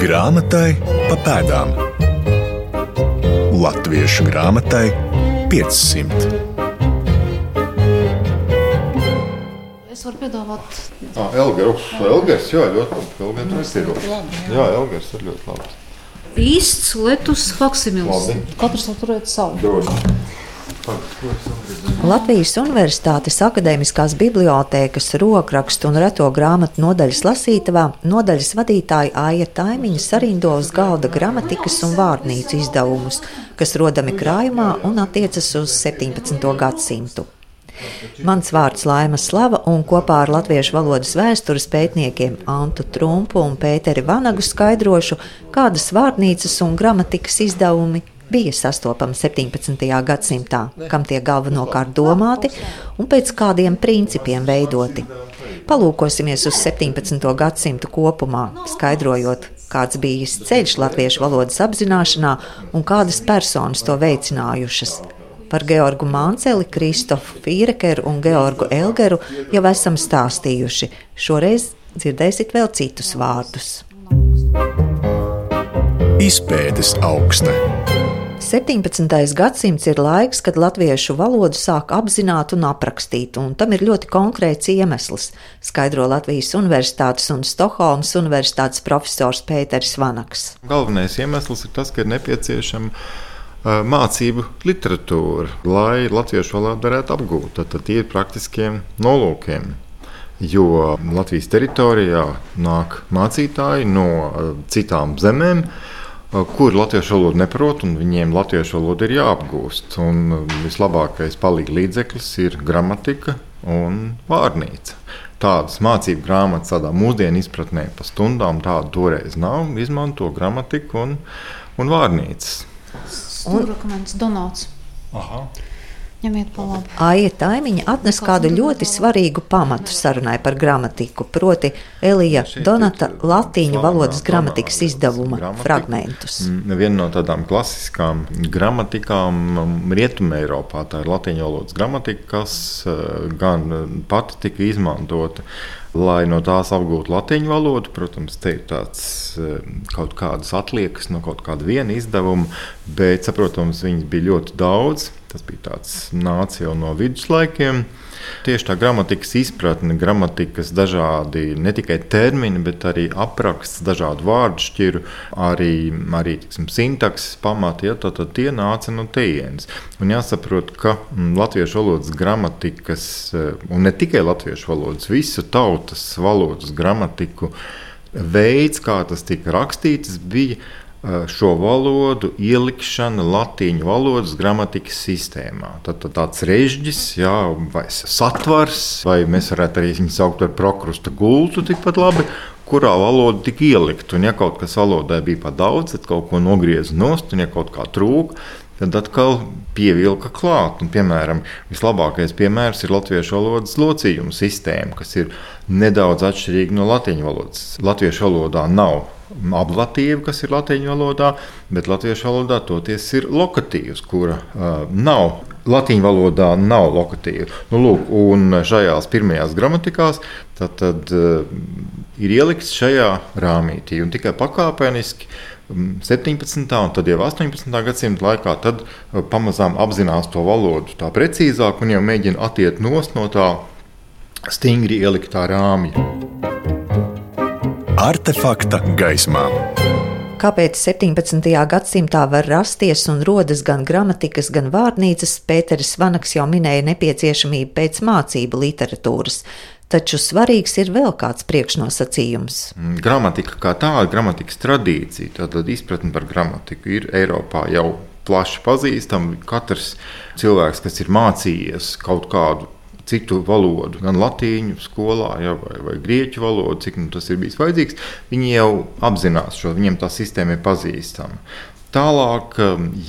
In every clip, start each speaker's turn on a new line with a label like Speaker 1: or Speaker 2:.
Speaker 1: Grāmatai pa pēdām. Latviešu grāmatai 500.
Speaker 2: Es varu piedāvāt,
Speaker 3: Ah, Elgars, Elgars, jā, ļoti labi. Elgars ir ļoti labi. Jā, Elgars ir ļoti labi.
Speaker 2: īsts letus faksimils. Katrs var turēt savu.
Speaker 3: Droši.
Speaker 4: Latvijas Universitātes Akademiskās bibliotēkas rokrakstu un reto grāmatu nodaļas lasītavā nodaļas vadītāja Aija Taimiņa sarindo uz galda gramatikas un vārnīcu izdevumus, kas rodami krājumā un attiecas uz 17. gadsimtu. Mans vārds Laima Slava un kopā ar latviešu valodas vēstures pētniekiem Antu Trumpu un Pēteri Vanagu skaidrošu, kādas vārnīcas un gramatikas izdevumi bija sastopami 17. gadsimtā, kam tie galvenokārt domāti un pēc kādiem principiem veidoti. Palūkosimies uz 17. gadsimtu kopumā, skaidrojot, kāds bija ceļš latviešu valodas apzināšanā un kādas personas to veicinājušas. Par Georgu Mānceli, Kristofu Fīrekeru un Georgu Elgeru jau esam stāstījuši. Šoreiz dzirdēsiet vēl citus vārdus.
Speaker 1: Izpētes augsta.
Speaker 4: 17. gadsimts ir laiks, kad latviešu valodu sāk apzināt un aprakstīt, un tam ir ļoti konkrēts iemesls, skaidro Latvijas Universitātes un Stokholmas Universitātes profesors Pēters Vanaks.
Speaker 3: Galvenais iemesls ir tas, ka ir nepieciešama mācību literatūra, lai latviešu valodu varētu apgūt. Tad, ir praktiskiem nolūkiem. Jo Latvijas teritorijā nāk mācītāji no citām zemēm, uh, kur latviešu valodu neprot, un viņiem latviešu valoda ir jāapgūst. Un uh, vislabākais palīdzīgs līdzeklis ir gramatika un vārnīca. Tādas mācību grāmatas, tādā mūsdienu izpratnē, pa stundām tādu toreiz nav. Izmanto gramatiku un, un vārnīcas.
Speaker 2: Stūrakmens Donāts.
Speaker 3: Aha.
Speaker 2: Ņemiet pa labi.
Speaker 4: Aija Taimiņa atnes kādu ļoti svarīgu pamatu sarunai par gramatiku, proti Elija Donata latīņu valodas gramatikas izdevuma fragmentus.
Speaker 3: Mm, Viena no tādām klasiskām gramatikām mm, Rietumē Eiropā tā ir latviešu valodas gramatika, kas eh, gan pati tika izmantota, lai no tās apgūtu latviešu valodu. Protams, te ir tāds eh, kaut kādas atliekas no kaut kāda viena izdevuma, bet, saprotams, viņas bija ļoti daudz. Tas bija tāds nāca jau no viduslaikiem. Tieši tā gramatikas izpratne, gramatikas dažādi ne tikai termini, bet arī apraksts, dažādu vārdu šķiru, arī, arī tiksim, sintakses pamati, ja, tad, tad tie nāca no tejienes. Un jāsaprot, ka mm, latviešu valodas gramatikas, eh, un ne tikai latviešu valodas, visu tautas valodas gramatiku veids, kā tas tika rakstīts, bija šo valodu ielikšana latīņu valodas gramatikas sistēmā. Tad, tad tāds režģis, jā, vai satvars, vai mēs varētu arī viņu saukt par prokrusta gultu tikpat labi. Kurā valoda tika ielikt, un ja kaut kas valodai bija par daudz, tad kaut ko nogrieza nost, un ja kaut kā trūka, tad atkal pievilka klāt. Un, piemēram, vislabākais piemērs ir latviešu valodas locījuma sistēma, kas ir nedaudz atšķirīga no latviešu valodas. Latviešu valodā nav ablatīva, kas ir latviešu valodā, bet latviešu valodā toties ir lokatīvs, kura uh, nav. Latviju valodā nav lokatīva. Nu, lūk, un šajās pirmajās gramatikās tad, tad, uh, ir ielikts šajā rāmītī tikai pakāpeniski 17. un tad jau 18. gadsimta laikā tad uh, pamazām apzinās to valodu tā precīzāk un jau mēģina atiet nost no tā stingri ieliktā rāmja.
Speaker 1: Artefakta gaismā.
Speaker 4: Kāpēc 17. gadsimtā var rasties un rodas gan gramatikas, gan vārnīcas, Pēters Vanaks jau minēja nepieciešamību pēc mācību literatūras. Taču svarīgs ir vēl kāds priekšnosacījums.
Speaker 3: Gramatika kā tāda, gramatikas tradīcija, tātad izpratne par gramatiku ir Eiropā jau plaši pazīstama. Katrs cilvēks, kas ir mācījies kaut kādu citu valodu, gan latīņu skolā, ja, vai, vai grieķu valodu, cik nu tas ir bijis vajadzīgs, viņi jau apzinās šo, viņiem tā sistēma ir pazīstama. Tālāk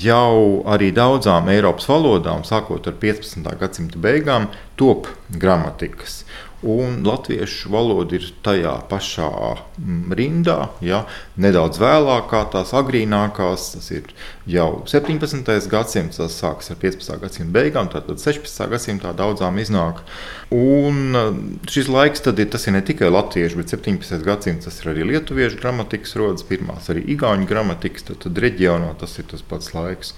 Speaker 3: jau arī daudzām Eiropas valodām, sākot ar 15. gadsimta beigām, top gramatikas. Un latviešu valoda ir tajā pašā mm, rindā. Ja, nedaudz vēlāk, kā tās agrīnākās, tas ir jau 17. gadsimts, tas sākas ar 15. gadsimta beigām, tad 16. gadsimtā daudzām iznāk. Un uh, šis laiks ir, tas ir ne tikai latviešu, bet 17. gadsimts tas ir arī lietuviešu gramatikas rodas, pirmās arī igauņu gramatikas, tad, tad reģionā tas ir tas pats laiks.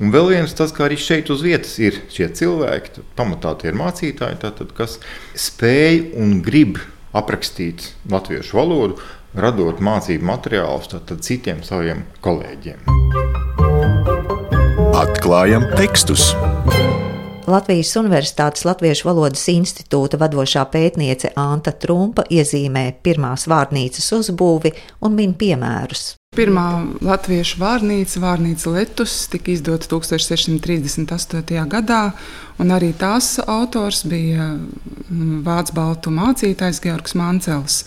Speaker 3: Un vēl viens tas, ka arī šeit uz vietas ir šie cilvēki, pamatā tie ir mācītāji, tātad, kas spēj un grib aprakstīt latviešu valodu, radot mācību materiālus citiem saviem kolēģiem.
Speaker 1: Atklājam tekstus!
Speaker 4: Latvijas Universitātes Latviešu valodas institūta vadošā pētniece Anta Trumpa iezīmē pirmās vārnīcas uzbūvi un min piemērus.
Speaker 5: Pirmā latviešu vārnīca, vārnīca Letus, tika izdota 1638. gadā, un arī tās autors bija mm, vācu baltu mācītājs Georgs Mancels.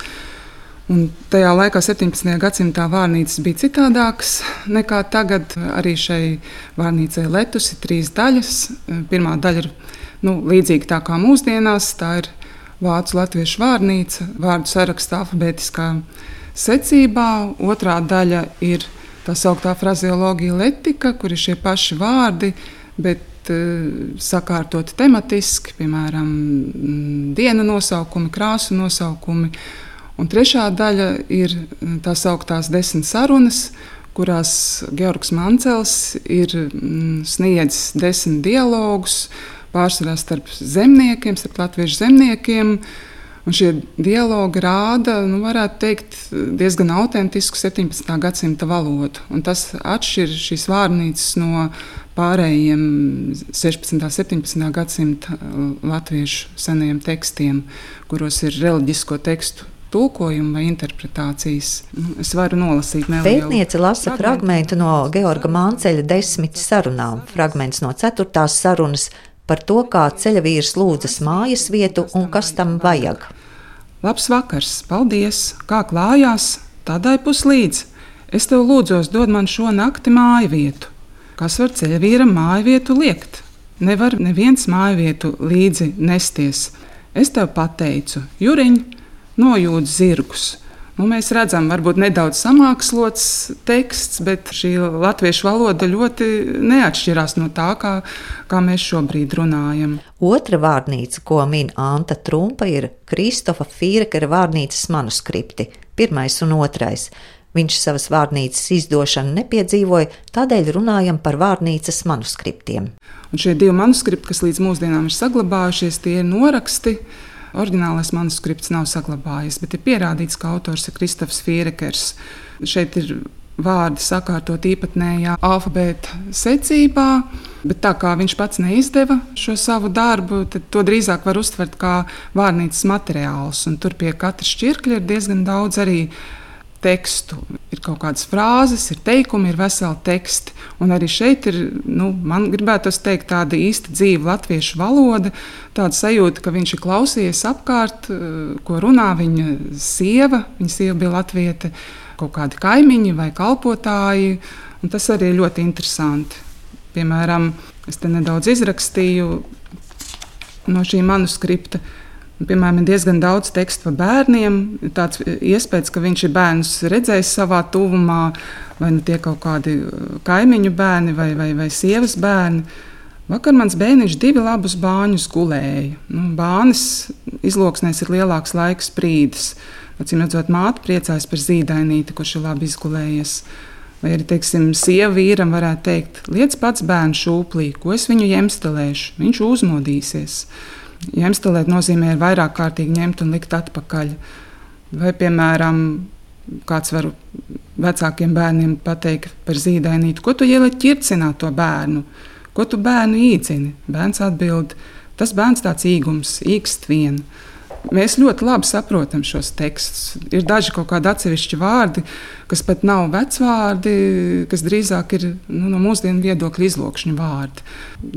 Speaker 5: Un tajā laikā, 17. gadsimtā, vārnīcas bija citādākas nekā tagad. Arī šai vārnīcai Latvijas ir trīs daļas. Pirmā daļa ir nu, līdzīga tā kā mūsdienās. Tā ir vācu latviešu vārnīca, vārdu saraksta alfabētiskā secībā. Otrā daļa ir tā sauktā frazeoloģija letika, kur ir šie paši vārdi, bet uh, sakārtoti tematiski, piemēram, dienu nosaukumi, krāsu nosaukumi Un trešā daļa ir mm, tā sauktās desmit sarunas, kurās Georgs Mancels ir mm, sniedzis desmit dialogus, pārsvarā starp zemniekiem, starp latviešu zemniekiem. Un šie dialogi rāda, nu, varētu teikt, diezgan autentisku 17. gadsimta valodu. Un tas atšķir šīs vārnīcas no pārējiem 16. un 17. gadsimta latviešu senajiem tekstiem, kuros ir reliģisko tekstu tulkojumu vai interpretācijas. Nu, es varu nolasīt nelielu.
Speaker 4: Pētniece lasa fragment no Georga Mānceļa desmit sarunām, fragments no ceturtās sarunas par to, kā ceļavīrs lūdzas mājas vietu un kas tam vajag.
Speaker 5: Labs vakars, paldies! Kā klājās? Tādai puslīdz. Es tev lūdzos, dod man šo nakti māju vietu. Kas var ceļavīram māju vietu liekt? Nevar neviens māju vietu līdzi nesties. Es tev pateicu, Juriņ, nojūt zirgus. Nu, mēs redzam, varbūt nedaudz samākslots teksts, bet šī latviešu valoda ļoti neatšķirās no tā, kā, kā mēs šobrīd runājam.
Speaker 4: Otra vārnīca, ko min Anta Trumpa, ir Kristofa Fīrekera vārnīcas manuskripti, pirmais un otrais. Viņš savas vārnīcas izdošanu nepiedzīvoja, tādēļ runājam par vārnīcas manuskriptiem.
Speaker 5: Un šie divi manuskripti, kas līdz mūsdienām ir saglabājušies, tie ir noraksti Orģinālais manuskripts nav saglabājies, bet ir pierādīts, ka autors ir Kristofs Fierekers. Šeit ir vārdi sakārtot īpatnējā alfabēta secībā, bet tā kā viņš pats neizdeva šo savu darbu, tad to drīzāk var uztvert kā vārnīcas materiāls. Tur pie katra šķirkļa ir diezgan daudz arī tekstu. Ir kaut kādas frāzes, ir teikumi, ir veseli teksti. Un arī šeit ir, nu, man gribētu teikt, tāda īsta dzīva latviešu valoda, tāda sajūta, ka viņš ir klausījies apkārt, eh, ko runā viņa sieva. Viņa sieva bija latvieta, kaut kādi kaimiņi vai kalpotāji. Tas arī ir ļoti interesanti. Piemēram, es te nedaudz izrakstīju no šī manuskripta. Piemēram, ir diezgan daudz tekstu par bērniem. Tāds iespējas, ka viņš ir bērns redzējis savā tuvumā, vai nu tie kaut kādi uh, kaimiņu bērni vai, vai, vai sievas bērni. Vakar mans bērniņš divi labus bāņus gulēja. Nu, bānis izloksnēs ir lielāks laika sprīdis. Acīm redzot, māte priecājas par zīdainīti, kurš ir labi izgulējies. Vai arī, teiksim, sieva vīram varētu teikt, liec pats bērnu šūplī, ko es viņu jemstelēšu, viņš uzmodīsies. Jemstelēt nozīmē vairāk kārtīgi ņemt un likt atpakaļ. Vai, piemēram, kāds var vecākiem bērniem pateikt par zīdainīti, ko tu ieliec ķircinā to bērnu, ko tu bērnu īcini. Bērns atbild, tas bērns tāds īgums, īkst viens. Mēs ļoti labi saprotam šos tekstus. Ir daži kaut kādi atsevišķi vārdi, kas pat nav vecvārdi, kas drīzāk ir nu, no mūsdienu viedokļa izlokšņu vārdi.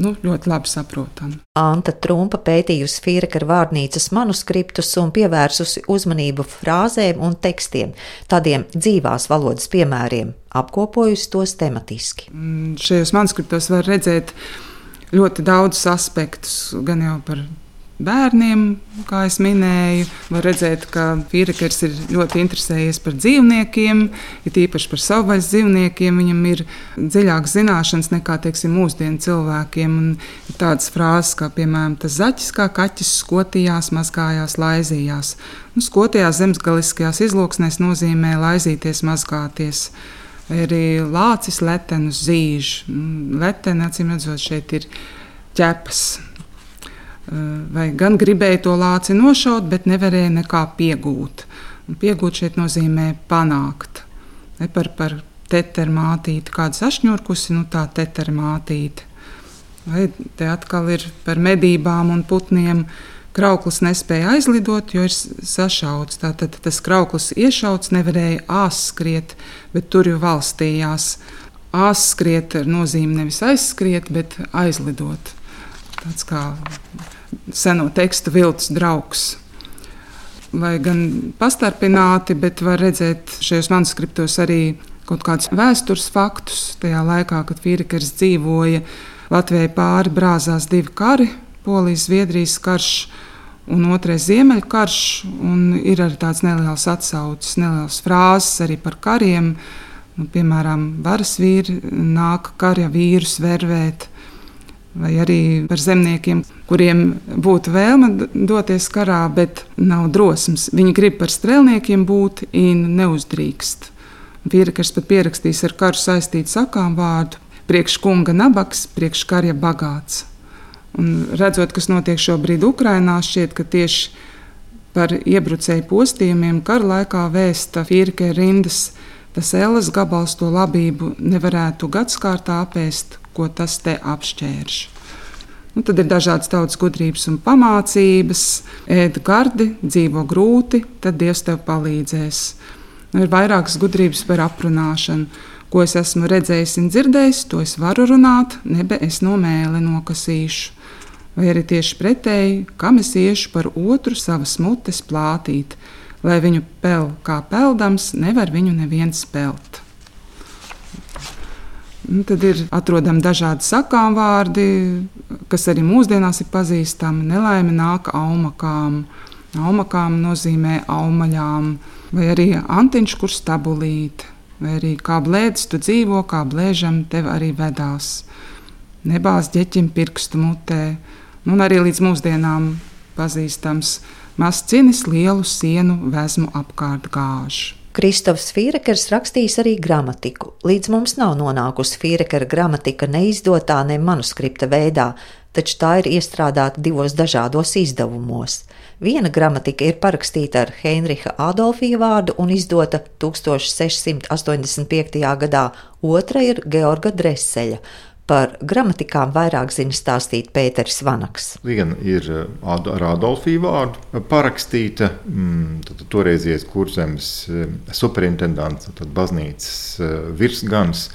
Speaker 5: Nu, ļoti labi saprotam.
Speaker 4: Anta Trumpa pētījusi Fīreka vārnīcas manuskriptus un pievērsusi uzmanību frāzēm un tekstiem, tādiem dzīvās valodas piemēriem, apkopojusi tos tematiski.
Speaker 5: Mm, šajos manuskriptos var redzēt ļoti daudzus aspektus, gan jau par bērniem, kā jau minēju. Var redzēt, ka Fīrekers ir ļoti interesējies par dzīvniekiem, ir īpaši par savvaļas dzīvniekiem. Viņam ir dziļākas zināšanas nekā teiksim, mūsdienu cilvēkiem. Un ir tādas frāzes, kā piemēram, tas zaķis kā kaķis skotījās, mazgājās, laizījās. Nu, skotījās zemesgaliskajās izloksnēs nozīmē laizīties, mazgāties. Arī lācis letenus zīž. Letena, acīm redzot, šeit ir ķepas vai gan gribēja to lāci nošaut, bet nevarēja nekā piegūt. Un piegūt šeit nozīmē panākt. Ne par, par teteru mātīti, kāda sašņurkusi, nu tā teteru mātīte. Vai te atkal ir par medībām un putniem. Krauklis nespēja aizlidot, jo ir sašauts. Tātad tas krauklis iešauts, nevarēja āskriet, bet tur jau valstījās. Āskriet nozīmē nevis aizskriet, bet aizlidot. Tāds kā seno tekstu viltus draugs. Lai gan pastarpināti, bet var redzēt šajos manuskriptos arī kaut kādus vēstures faktus. Tajā laikā, kad Fīrikers dzīvoja, Latvijai pāri brāzās divi kari - Polijas, Zviedrijas karš un otrais Ziemeļu karš. Un ir arī tāds neliels atsaucis, neliels frāzes arī par kariem. Nu, piemēram, varas vīri nāk kara vīrus vervēt vai arī par zemniekiem, kuriem būtu vēlme doties karā, bet nav drosmes. Viņi grib par strēlniekiem būt un neuzdrīkst. Pierakars pat pierakstīs ar karu saistītu sakām vārdu priekš kunga nabaks, priekš karja bagāts. Un redzot, kas notiek šobrīd Ukrajinā, šķiet, ka tieši par iebrucēju postījumiem kara laikā vēsta Fīrke rindas. Tas ēlas gabals to labību nevarētu gadskārtā apēst, ko tas te apšķērš. Nu, tad ir dažādas tautas gudrības un pamācības, ēd gardi, dzīvo grūti, tad Dievs tev palīdzēs. Nu, ir vairākas gudrības par aprunāšanu. Ko es esmu redzējis un dzirdējis, to es varu runāt, nebe es no mēli nokasīšu. Vai arī tieši pretēji, kam es iešu par otru savas mutes plātīt, lai viņu pel kā peldams, nevar viņu neviens pelt. Nu, tad ir atrodami dažādi sakām vārdi, kas arī mūsdienās ir pazīstami. Nelaime nāk aumakām. Aumakām nozīmē aumaļām, vai arī antiņš, kur stabulīt, vai arī kā blēdis tu dzīvo, kā blēžam tev arī vedās. Nebāz ģeķim pirkstu mutē, un arī līdz mūsdienām pazīstams mazs cinis lielu sienu vezmu apkārt gāžu.
Speaker 4: Kristofs Fīrekers rakstījis arī gramatiku. Līdz mums nav nonākusi Fīrekera gramatika neizdotā, ne manuskripta veidā, taču tā ir iestrādāta divos dažādos izdevumos. Viena gramatika ir parakstīta ar Heinricha Adolfija vārdu un izdota 1685. gadā, otra ir Georga Dreseļa. Par gramatikām vairāk zina stāstīt Pēters Vanaks.
Speaker 3: Viena ir eh, ar Adolfiju vārdu parakstīta. Mm, toreizies kurzemes eh, superintendants, tad baznīcas eh, virsgans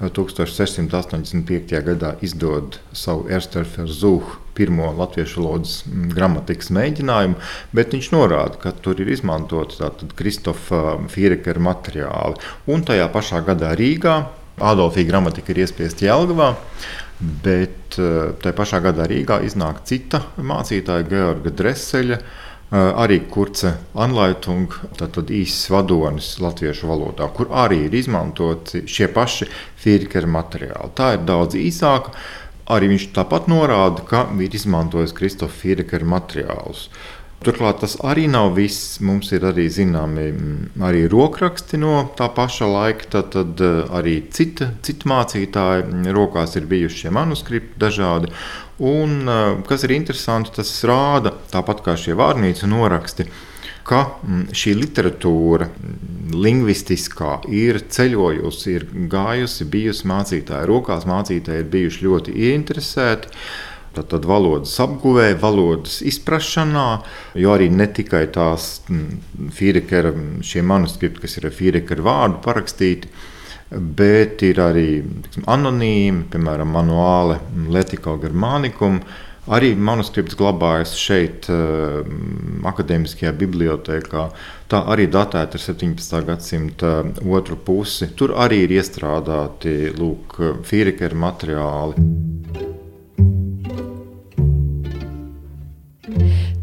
Speaker 3: 1685. gadā izdod savu Ersterferu Zuhu pirmo latviešu valodas mm, gramatikas mēģinājumu, bet viņš norāda, ka tur ir izmantota Kristofa Fīrekera materiāli. Un tajā pašā gadā Rīgā Adolfija gramatika ir iespiesta Jelgavā, bet eh, tajā pašā gadā Rīgā iznāk cita mācītāja, Georga Dreseļa. Eh, arī kurce anlaitunga, tātad īsts vadonis latviešu valodā, kur arī ir izmantoti šie paši firkera materiāli. Tā ir daudz īsāka. Arī viņš tāpat norāda, ka ir izmantojis Kristofa Firkera materiālus. Turklāt tas arī nav viss. Mums ir arī zināmi arī rokraksti no tā paša laika. Tad, tad eh, arī cita, cita mācītāja rokās ir bijuši šie manuskripti dažādi. Un, eh, kas ir interesanti, tas rāda, tāpat kā šie vārnīcu noraksti, ka šī literatūra, lingvistiskā, ir ceļojusi, ir gājusi, bijusi mācītāja rokās. Mācītāji ir bijuši ļoti ieinteresēti. Tad valodas apguvē, valodas izpratnē, jo arī ne tikai tās Fīrekera, šie manuskripti, kas ir ar Fīrekera vārdu parakstīti, bet ir arī tiksim, anonīmi, piemēram, manuāle Letika Germanicum. Arī manuskripts glabājas šeit, uh, Akademiskajā bibliotekā. Tā arī datēta ar 17. gadsimta otru pusi. Tur arī ir iestrādāti Fīrekera materiāli.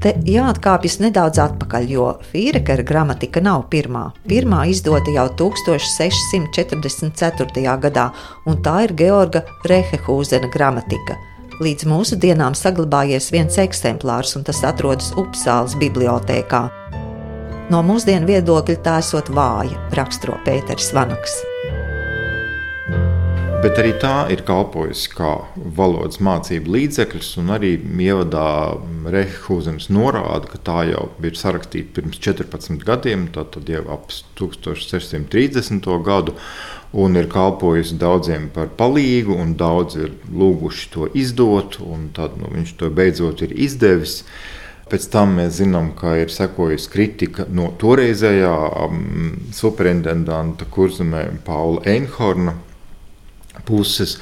Speaker 4: Te jāatkāpjas nedaudz atpakaļ, jo Fīrekera gramatika nav pirmā. Pirmā izdota jau 1644. gadā, un tā ir Georga Rehehūzena gramatika. Līdz mūsdienām saglabājies viens eksemplārs, un tas atrodas Upsāles bibliotekā. No mūsdienu viedokļa tā esot vāja, raksturo Pēters Vanaks
Speaker 3: bet arī tā ir kalpojusi kā valodas mācību līdzeklis. Arī ievadā Rehūzens norāda, ka tā jau ir sarakstīta pirms 14 gadiem, tad jau ap 1630. gadu. Un ir kalpojusi daudziem par palīgu, un daudzi ir lūguši to izdot, un tad nu, viņš to beidzot ir izdevis. Pēc tam mēs zinām, ka ir sekojusi kritika no toreizējā um, superintendanta kurzemē Paula Einhorna, puses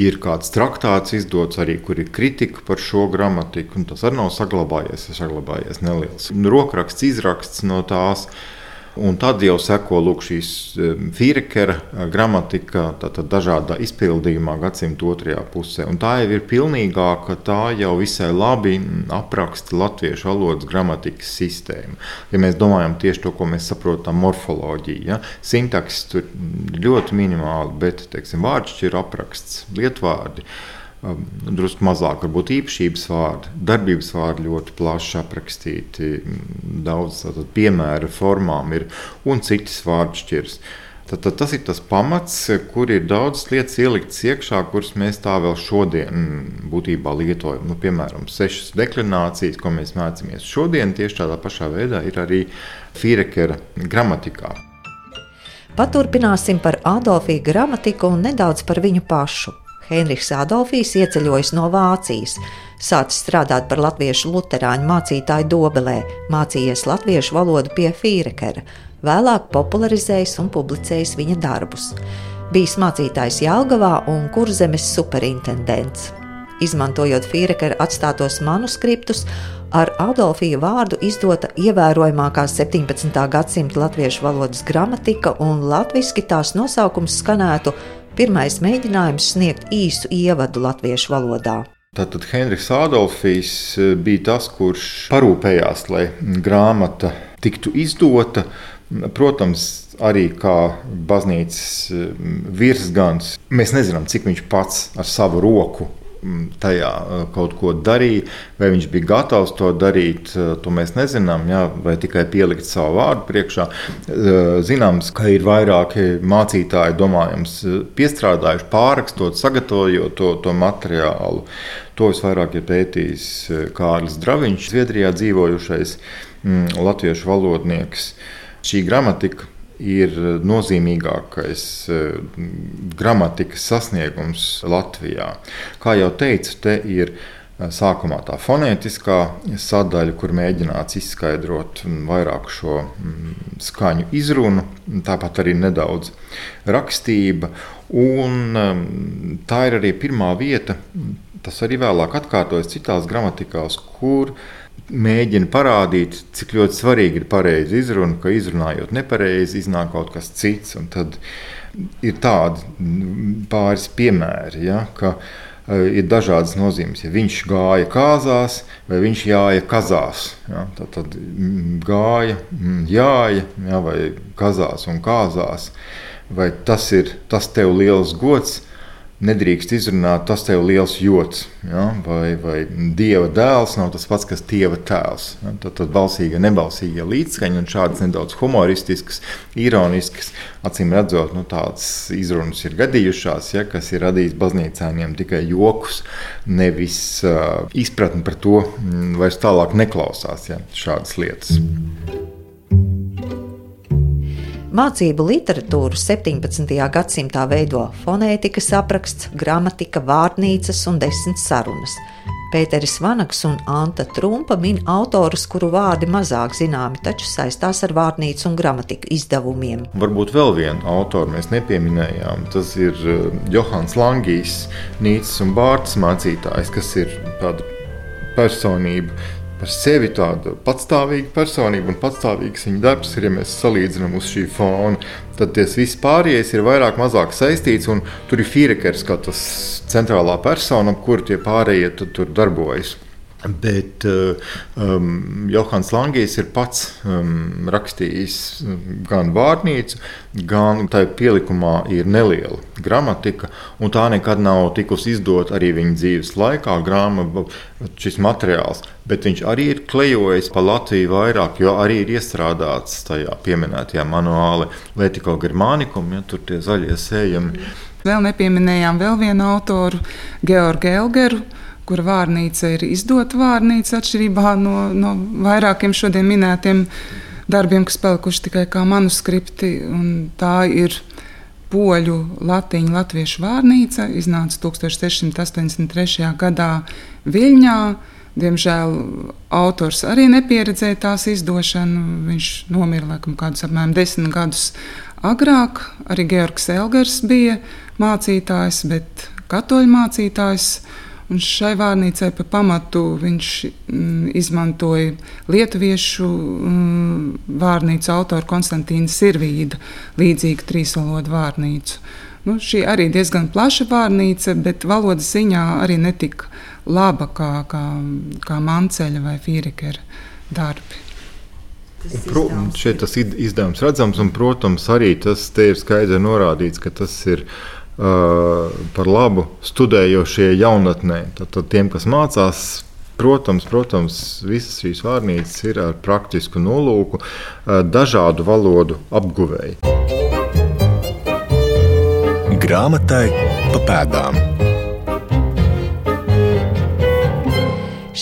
Speaker 3: ir kāds traktāts izdots arī, kur ir kritika par šo gramatiku, un tas arī nav saglabājies, ir saglabājies neliels rokraksts, izraksts no tās. Un tad jau seko lūk, šīs Fīrekera eh, gramatika, tātad dažādā izpildījumā gadsimta otrajā pusē. Un tā jau ir pilnīgāka, tā jau visai labi apraksta latviešu valodas gramatikas sistēmu. Ja mēs domājam tieši to, ko mēs saprotam morfoloģiju, ja? sintaksis tur ļoti minimāli, bet teiksim, vārdšķiru apraksts, lietvārdi. Um, drusku mazāk, varbūt īpašības vārdi, darbības vārdi ļoti plaši aprakstīti, daudz piemēru formām ir un citas vārdu šķiras. Tad, tad tas ir tas pamats, kur ir daudz lietas ieliktas iekšā, kuras mēs tā vēl šodien būtībā lietojam. Nu, piemēram, sešas deklinācijas, ko mēs mācāmies šodien, tieši tādā pašā veidā ir arī Fīrekera gramatikā.
Speaker 4: Paturpināsim par Adolfiju gramatiku un nedaudz par viņu pašu. Heinrichs Adolfijs ieceļojis no Vācijas, sācis strādāt par latviešu luterāņu mācītāju Dobelē, mācījies latviešu valodu pie Fīrekera, vēlāk popularizējis un publicējis viņa darbus. Bijis mācītājs Jālgavā un kurzemes superintendents. Izmantojot Fīrekera atstātos manuskriptus, ar Adolfija vārdu izdota ievērojamākā 17. gadsimta latviešu valodas gramatika, un latviešu tās nosaukums skanētu pirmais mēģinājums sniegt īsu ievadu latviešu valodā.
Speaker 3: Tātad Henrijs Adolfijs eh, bija tas, kurš parūpējās, lai grāmata tiktu izdota. Protams, arī kā baznīcas eh, virsgans. Mēs nezinām, cik viņš pats ar savu roku tajā kaut ko darīja. Vai viņš bija gatavs to darīt, to mēs nezinām. Jā, vai tikai pielikt savu vārdu priekšā. Zināms, ka ir vairāki mācītāji, domājams, piestrādājuši, pārrakstot, sagatavojot to, to materiālu. To visvairāk ir pētījis Kārlis Draviņš, Zviedrijā dzīvojušais latviešu valodnieks. Šī gramatika ir nozīmīgākais eh, gramatikas sasniegums Latvijā. Kā jau teicu, te ir eh, sākumā tā fonētiskā sadaļa, kur mēģināts izskaidrot vairāk šo mm, skaņu izrunu, tāpat arī nedaudz rakstība. Un mm, tā ir arī pirmā vieta, tas arī vēlāk atkārtojas citās gramatikās, kur mēģina parādīt, cik ļoti svarīgi ir pareizi izruna, ka izrunājot nepareizi, iznāk kaut kas cits. Tad ir tādi pāris piemēri, ja, ka uh, ir dažādas nozīmes. Ja viņš gāja kāzās, vai viņš jāja kazās, ja, tad, tad gāja, jāja, ja, vai kazās un kāzās. Vai tas ir tas tev liels gods? Nedrīkst izrunāt, tas tev ir liels joks. Ja? Vai, vai dieva dēls nav tas pats, kas dieva tēls. Ja? Tad, tad balsīga, nebalsīga līdzskaņa un šādas nedaudz humoristiskas, ironiskas, acīm redzot, nu, tādas izrunas ir gadījušās, ja? kas ir radījis baznīcāņiem tikai jokus, nevis uh, izpratni par to, mm, vairs tālāk neklausās ja? šādas lietas.
Speaker 4: Mācību literatūru 17. gadsimtā veido fonētikas apraksts, gramatika, vārnīcas un desmit sarunas. Pēteris Vanaks un Anta Trumpa min autorus, kuru vārdi mazāk zināmi, taču saistās ar vārnīcu un gramatiku izdevumiem.
Speaker 3: Varbūt vēl vienu autoru mēs nepieminējām. Tas ir eh, Johans Langijs, Nīcis un Bārtas mācītājs, kas ir tāda personība par sevi tāda patstāvīga personība un patstāvīgs viņa darbs ir, ja mēs salīdzinām uz šī fona. Tad tas viss pārējais ir vairāk mazāk saistīts, un tur ir Fīrekers kā tas centrālā persona, ap kuru tie pārējie tur darbojas. Bet um, Johans Langijs ir pats um, rakstījis gan vārnīcu, gan tā pielikumā ir neliela gramatika, un tā nekad nav tikusi izdota arī viņa dzīves laikā, grāmata, šis materiāls. Bet viņš arī ir klejojis pa Latviju vairāk, jo arī ir iestrādāts tajā pieminētajā manuālē Letiko Germānikum, ja tur tie zaļie sējumi.
Speaker 5: Vēl nepieminējām vēl vienu autoru, Georgu Elgeru kura vārnīca ir izdota vārnīca, atšķirībā no, no vairākiem šodien minētiem darbiem, kas palikuši tikai kā manuskripti. Tā ir poļu latīņu latviešu vārnīca, iznāca 1683. gadā Viļņā. Diemžēl autors arī nepieredzēja tās izdošanu. Viņš nomira laikam kādus apmēram desmit gadus agrāk. Arī Georgs Elgers bija mācītājs, bet katoļu mācītājs. Un šai vārnīcai pa pamatu viņš mm, izmantoja lietuviešu mm, vārnīcu autoru Konstantīnu Sirvīdu, līdzīgu trīsvalodu vārnīcu. Nu, šī arī diezgan plaša vārnīca, bet valodas ziņā arī netika laba kā, kā, kā manceļa vai fīrekera darbi.
Speaker 3: Tas Pro, šeit tas izdevums redzams, un, protams, arī tas ir skaidri norādīts, ka tas ir par labu studējošie jaunatnē. Tad, tiem, kas mācās, protams, protams, visas šīs vārnīcas ir ar praktisku nolūku, dažādu valodu apguvēju.
Speaker 1: Grāmatai pa pēdām.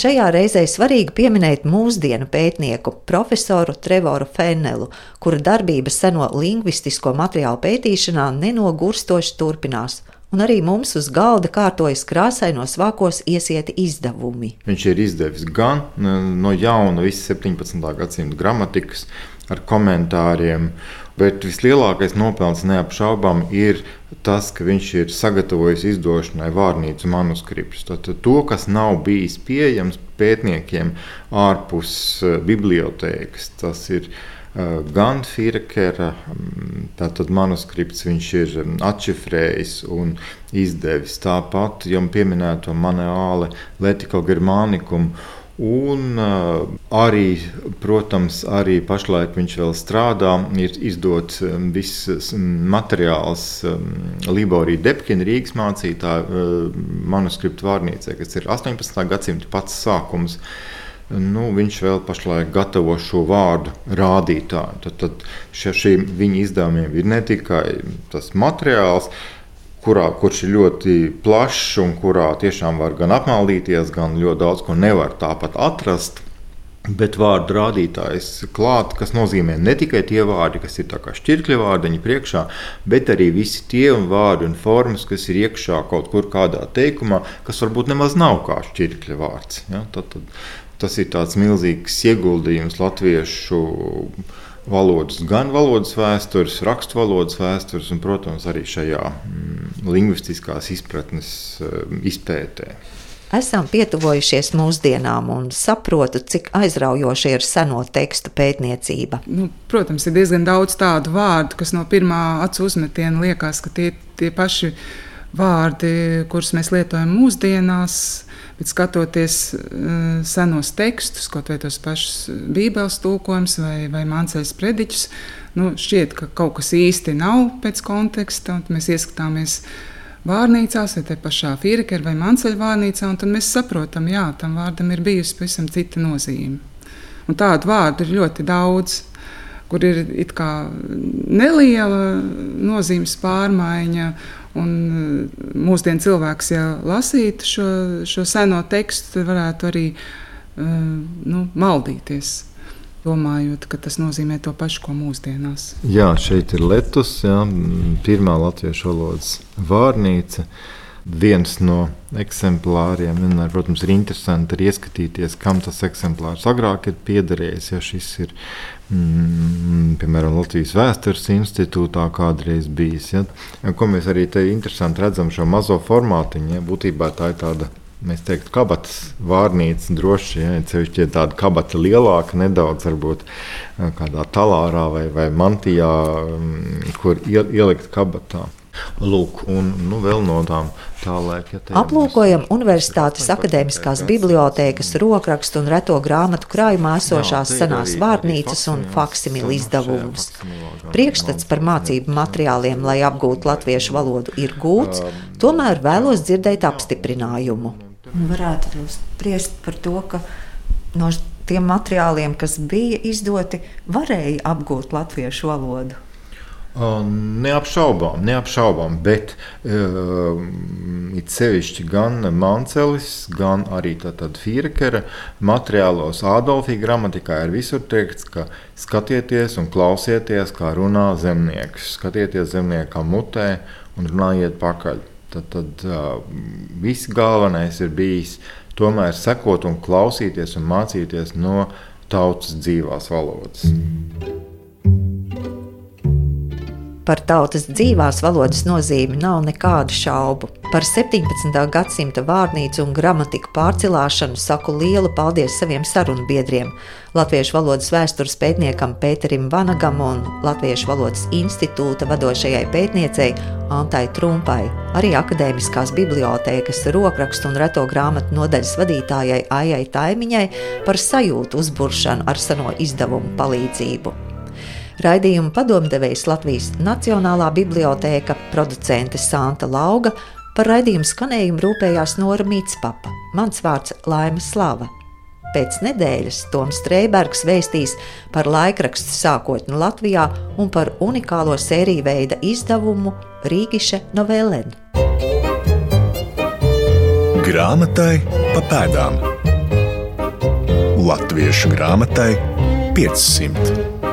Speaker 4: Šajā reizē svarīgi pieminēt mūsdienu pētnieku, profesoru Trevoru Fennelu, kura darbība seno lingvistisko materiālu pētīšanā nenogurstoši turpinās. Un arī mums uz galda kārtojas krāsainos vākos iesieti izdevumi.
Speaker 3: Viņš ir izdevis gan no jauna visas 17. gadsimta gramatikas ar komentāriem, Bet vislielākais nopelns neapšaubām ir tas, ka viņš ir sagatavojis izdošanai vārnīcu manuskriptus. Tātad to, kas nav bijis pieejams pētniekiem ārpus uh, bibliotēkas, tas ir uh, gan Firkera mm, manuskripts, viņš ir um, atšifrējis un izdevis. Tāpat jau pieminēto manuāli Letiko Germānikumu Un uh, arī, protams, arī pašlaik viņš vēl strādā. Ir izdots um, viss materiāls Liborija Debkina Rīgas mācītāja uh, manuskriptu vārnīcē, kas ir 18. gadsimta pats sākums. Nu, viņš vēl pašlaik gatavo šo vārdu rādītāju. Tad, tad šiem viņa izdevumiem ir ne tikai tas materiāls, kurā, kurš ir ļoti plašs un kurā tiešām var gan apmaldīties, gan ļoti daudz ko nevar tāpat atrast. Bet vārdu rādītājs klāt, kas nozīmē ne tikai tie vārdi, kas ir šķirkļa vārdiņi priekšā, bet arī visi tie vārdi un formas, kas ir iekšā kaut kur kādā teikumā, kas varbūt nemaz nav kā šķirkļa vārds. Ja? Tad, tad, tas ir tāds milzīgs ieguldījums latviešu valodas, gan valodas vēstures, rakstu valodas vēstures, un, protams, arī šajā mm, lingvistiskās izpratnes mm, izpētē.
Speaker 4: Esam pietuvojušies mūsdienām un saprotu, cik aizraujoša ir seno tekstu pētniecība.
Speaker 5: Nu, protams, ir diezgan daudz tādu vārdu, kas no pirmā acu uzmetiena liekas, ka tie tie paši vārdi, kurus mēs lietojam mūsdienās, Bet skatoties uh, senos tekstus, kaut vai tos pašus Bībeles tulkojumus vai, vai mācījas prediķus, nu, šķiet, ka kaut kas īsti nav pēc konteksta. Mēs ieskatāmies vārnīcās, vai te pašā Fīrikera vai Manceļa vārnīcā, un tad mēs saprotam, jā, tam vārdam ir bijusi pavisam cita nozīme. Un tādu vārdu ir ļoti daudz kur ir neliela nozīmes pārmaiņa, Un eh, mūsdienu cilvēks, ja lasītu šo, šo seno tekstu, varētu arī uh, nu, maldīties. Domājot, ka tas nozīmē to pašu, ko mūsdienās.
Speaker 3: Jā, šeit ir Latvijas, pirmā latviešu valodas vārnīca. Viens no eksemplāriem, vienmēr, protams, ir interesanti arī ieskatīties, kam tas eksemplārs agrāk ir piederējis. Ja šis ir mm, piemēram, Latvijas Vēstures institūtā kādreiz bijis. Ja? Ko mēs arī te interesanti redzam, šo mazo formātiņu. Ja? Būtībā tā ir tāda. Mēs teiktu, ka kabatas vārnīca droši vien ja, ir tāda kabata lielāka, nedaudz varbūt kādā talārā vai, vai mantijā, kur ielikt kabatā. Lūk, un nu, vēl no tām tālāk. Ja
Speaker 4: Aplūkojam Universitātes akadēmiskās bibliotēkas rokrakstu un reto grāmatu krājumā esošās senās vārnīcas un faksimilu izdevumus. Priekšstats par mācību materiāliem, lai apgūtu latviešu valodu, ir gūts, tomēr vēlos dzirdēt apstiprinājumu. Varētu spriest par to, ka no tiem materiāliem, kas bija izdoti, varēja apgūt latviešu valodu.
Speaker 3: Neapšaubām, neapšaubām, bet uh, it sevišķi gan Mancelis, gan arī Fīrekera materiālos Ādolfija gramatikā ir visur teikts, ka skatieties un klausieties, kā runā zemnieks. Skatieties zemniekam mutē un runājiet pakaļ. Tad, tad uh, viss galvenais ir bijis tomēr sekot un klausīties un mācīties no tautas dzīvās valodas. Mm.
Speaker 4: Par tautas dzīvās valodas nozīmi nav nekādu šaubu. Par 17. gadsimta vārnīcu un gramatiku pārcilāšanu saku lielu paldies saviem sarunbiedriem, Latviešu valodas vēstures pētniekam Pēterim Vanagam un Latviešu valodas institūta vadošajai pētniecei Antai Trumpai, arī Akadēmiskās bibliotēkas rokrakstu un reto grāmatu nodaļas vadītājai Aijai Taimiņai par sajūtu uzburšanu ar seno izdevumu palīdzību. Raidījuma padomdevējs Latvijas Nacionālā bibliotēka, producente Santa Lauga, par raidījumu skanējumu rūpējās Nora Mītspapa, mans vārds Laima Slava. Pēc nedēļas Toms Streibergs vēstīs par laikrakstu sākotni Latvijā un par unikālo sēriju veida izdevumu Rīgiša Novellēnu.
Speaker 1: Grāmatai pa pēdām Latviešu grāmatai 500.